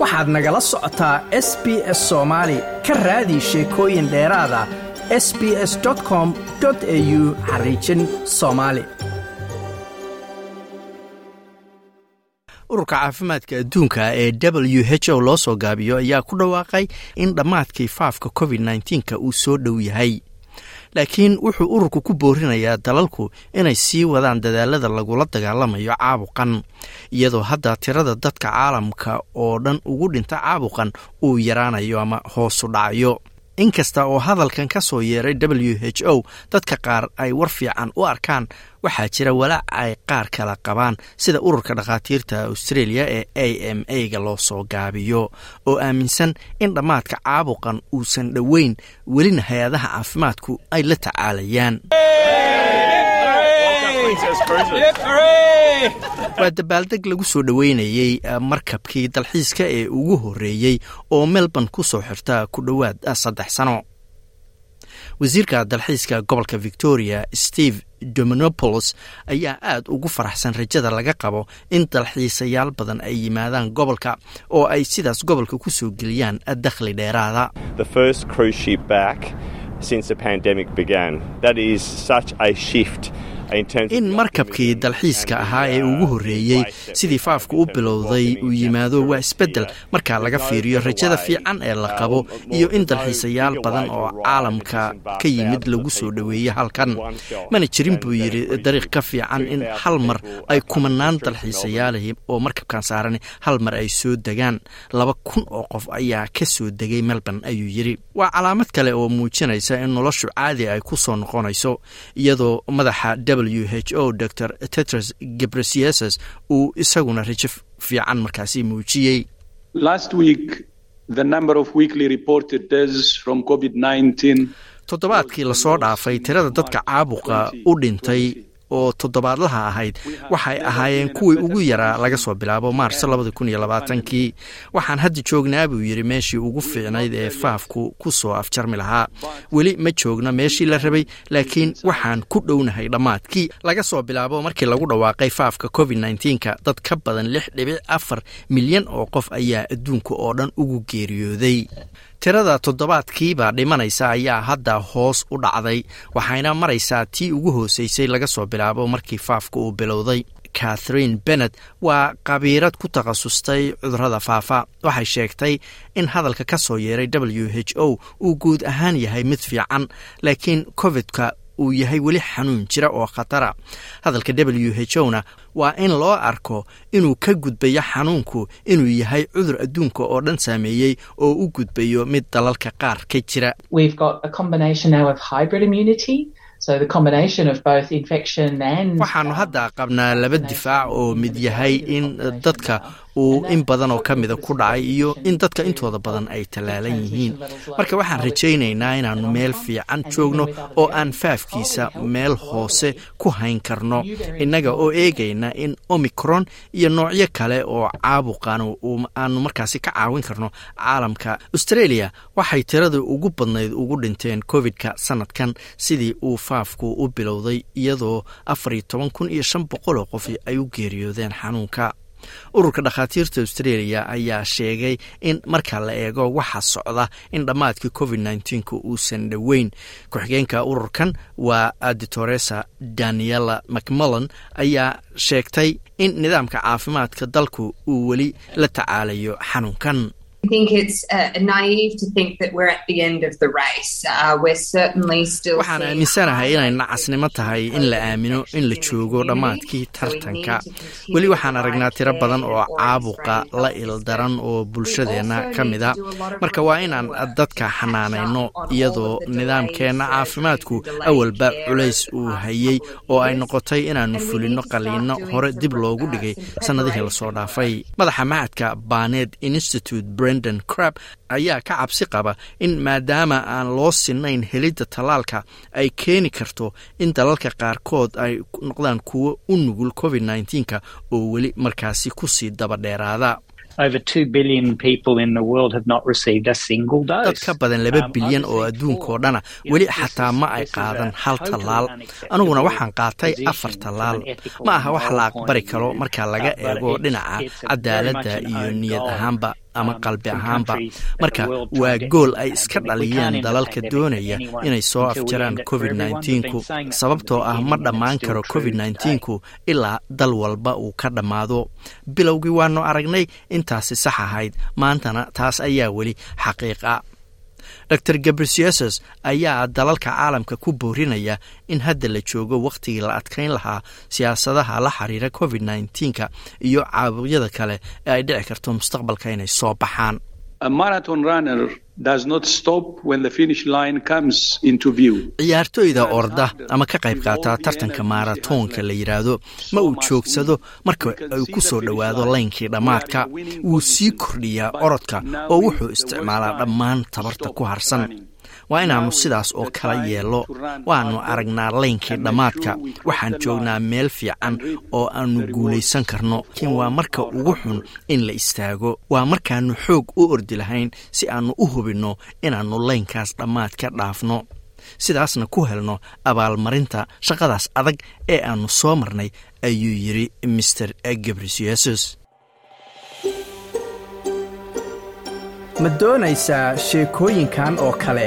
waxaad nagala socotaa s b s soomaali ka raadi sheekooyin dheeraada s b s com au xariijin soomaali ururka caafimaadka adduunka ee w h o loo soo gaabiyo ayaa ku dhawaaqay in dhammaadkii faafka covid nka uu soo dhow yahay laakiin wuxuu ururku ku boorinayaa dalalku inay sii wadaan dadaalada lagula dagaalamayo caabuqan iyadoo hadda tirada dadka caalamka oo dhan ugu dhinta caabuqan uu yaraanayo ama hoosu dhacayo inkasta oo hadalkan ka soo yeeray w h o dadka qaar ay war fiican u arkaan. Waxaa jira walaac ay qaar kala qabaan sida ururka dhakhaatiirta australia ee a m a ga loo soo gaabiyo oo aaminsan in dhammaadka caabuqan uusan dhoweyn welina hay'adaha caafimaadku ay la tacaalayaan waa dabaaldeg lagu soo dhoweynayey markabkii dalxiiska ee ugu horreeyey oo melbourne ku soo xirta ku dhowaad saddex sano. Wasiirka dalxiiska gobolka victoria steve dominopolos ayaa aad ugu faraxsan rajada laga qabo in dalxiisayaal badan ay yimaadaan gobolka oo ay sidaas gobolka ku soo geliyaan dakhli dheeraada in markabkii dalxiiska ahaa ee ugu horreeyey sidii faafka u bilowday uu yimaado waa isbeddel. Marka laga fiiriyo rajada fiican ee la qabo iyo in dalxiisayaal badan oo caalamka ka yimid lagu soo dhoweeyo halkan. Mana jirin buu yidhi dariiq ka fiican in hal mar ay kumanaan dalxiisayaalahi oo markabkan saaran hal mar ay soo degaan. Laba kun oo qof ayaa ka soo degay melbourne ayuu yidhi. Waa calaamad kale oo muujinaysa in noloshu caadi ay ku soo noqonayso iyadoo madaxa w h o dor tetros gebresiases uu isaguna rajo fiican markaasi muujiyey. Toddobaadkii la soo dhaafay tirada dadka caabuqa u dhintay oo toddobaadlaha ahayd. Waxay ahaayeen kuwii ugu yaraa laga soo bilaabo iyo labaatankii. Waxaan hadda joognaa buu yidhi meeshii ugu fiicnayd ee faafku ku soo afjarmi lahaa. Weli ma joogno meeshii la rabay laakiin waxaan ku dhownahay dhammaadkii. Laga soo bilaabo markii lagu dhawaaqay faafka covid nka dad ka badan lix dhibic afar milyan oo qof ayaa adduunka oo dhan ugu geeriyooday tirada toddobaadkiiba dhimanaysa ayaa hadda hoos u dhacday waxayna maraysaa tii ugu hooseysay laga soo bilaabo markii faafka uu bilowday. Catherine bennet waa qabiirad ku takhasustay cudurrada faafa. Waxay sheegtay in hadalka ka soo yeeray w h o uu guud ahaan yahay mid fiican laakiin covidka uu yahay weli xanuun jira oo khatara. Hadalka w h o na waa in loo arko inuu ka gudbayo xanuunku inuu yahay cudur adduunka oo dhan saameeyey oo u gudbayo mid dalalka qaar ka jira. Waxaanu hadda qabnaa laba difaac oo mid yahay in dadka uu in badan oo ka mida ku dhacay iyo in dadka intooda badan ay tallaalan yihiin. Marka waxaan rajaynaynaa inaannu meel fiican joogno oo aan faafkiisa meel hoose ku hayn karno. Innaga oo eegayna in omicron iyo noocyo kale oo caabuqan aanu markaasi ka caawin karno caalamka. Australia waxay tirada ugu badnayd ugu dhinteen covid-ka sanadkan sidii uu faafku u bilowday iyadoo afar iyo toban kun iyo shan boqol oo qof ay u geeriyoodeen xanuunka ururka dhakhaatiirta australia ayaa sheegay in marka la eego waxa socda in dhammaadkii covid nka uusan dhoweyn. Ku-xigeenka ururkan waa aditoresa daniela macmillan ayaa sheegtay in nidaamka caafimaadka dalku uu weli la tacaalayo xanuunkan waxaan aaminsanahay inay nacasnimo tahay in la aamino in la joogo dhammaadkii tartanka. weli waxaan aragnaa tiro badan oo caabuqa la ildaran oo bulshadeenna ka mida marka waa inaan dadka xanaanayno iyadoo nidaamkeenna caafimaadku awalba culays uu hayey oo ay noqotay inaannu fulinno qaliinno hore dib loogu dhigay sannadihii la soo dhaafay. madaxa macadka banet institute brendan crab ayaa ka cabsi qaba in maadaama aan loo sinayn helidda tallaalka ay keeni karto in dalalka qaarkood ay noqdaan kuwo u nugul covid nka oo weli markaasi ku sii daba dheeraada. Dad ka badan laba bilyan oo adduunkaoo dhana weli xataa ma ay qaadan hal tallaal. aniguna waxaan qaatay afar tallaal. ma aha wax la aqbari karo marka laga eego dhinaca cadaaladda iyo niyad ahaanba ama qalbi ahaanba. marka waa gool ay iska dhaliyeen dalalka doonaya inay soo afjaraan covid nku sababtoo ah ma dhammaan karo covid nku ilaa dal walba uu ka dhammaado bilowgii waanu aragnay intaasi sax ahayd. Maantana taas ayaa weli xaqiiqa dor gabrisiases ayaa dalalka caalamka ku boorinaya in hadda la joogo wakhtigii la adkayn lahaa siyaasadaha la xiriira covid nka iyo caabuqyada kale ee ay dhici karto mustaqbalka inay soo baxaan ciyaartooyda orda ama ka qayb qaata tartanka maaratoonka la yidhaahdo ma uu joogsado marka ay ku soo dhowaado laynkii dhammaadka wuu sii kordhiyaa orodka oo wuxuu isticmaalaa dhammaan tabarta ku harsan waa inaannu sidaas oo kala yeello waannu aragnaa laynkii dhammaadka waxaan joognaa meel fiican oo aannu guulaysan karno. Laakiin waa marka ugu xun in la istaago. Waa markaannu xoog u ordi lahayn si aannu u hubinno inaannu laynkaas dhammaad ka dhaafno. Sidaasna ku helno abaalmarinta shaqadaas adag ee aannu soo marnay ayuu yidhi master gabrisiasus ma doonaysaa sheekooyinkan oo kale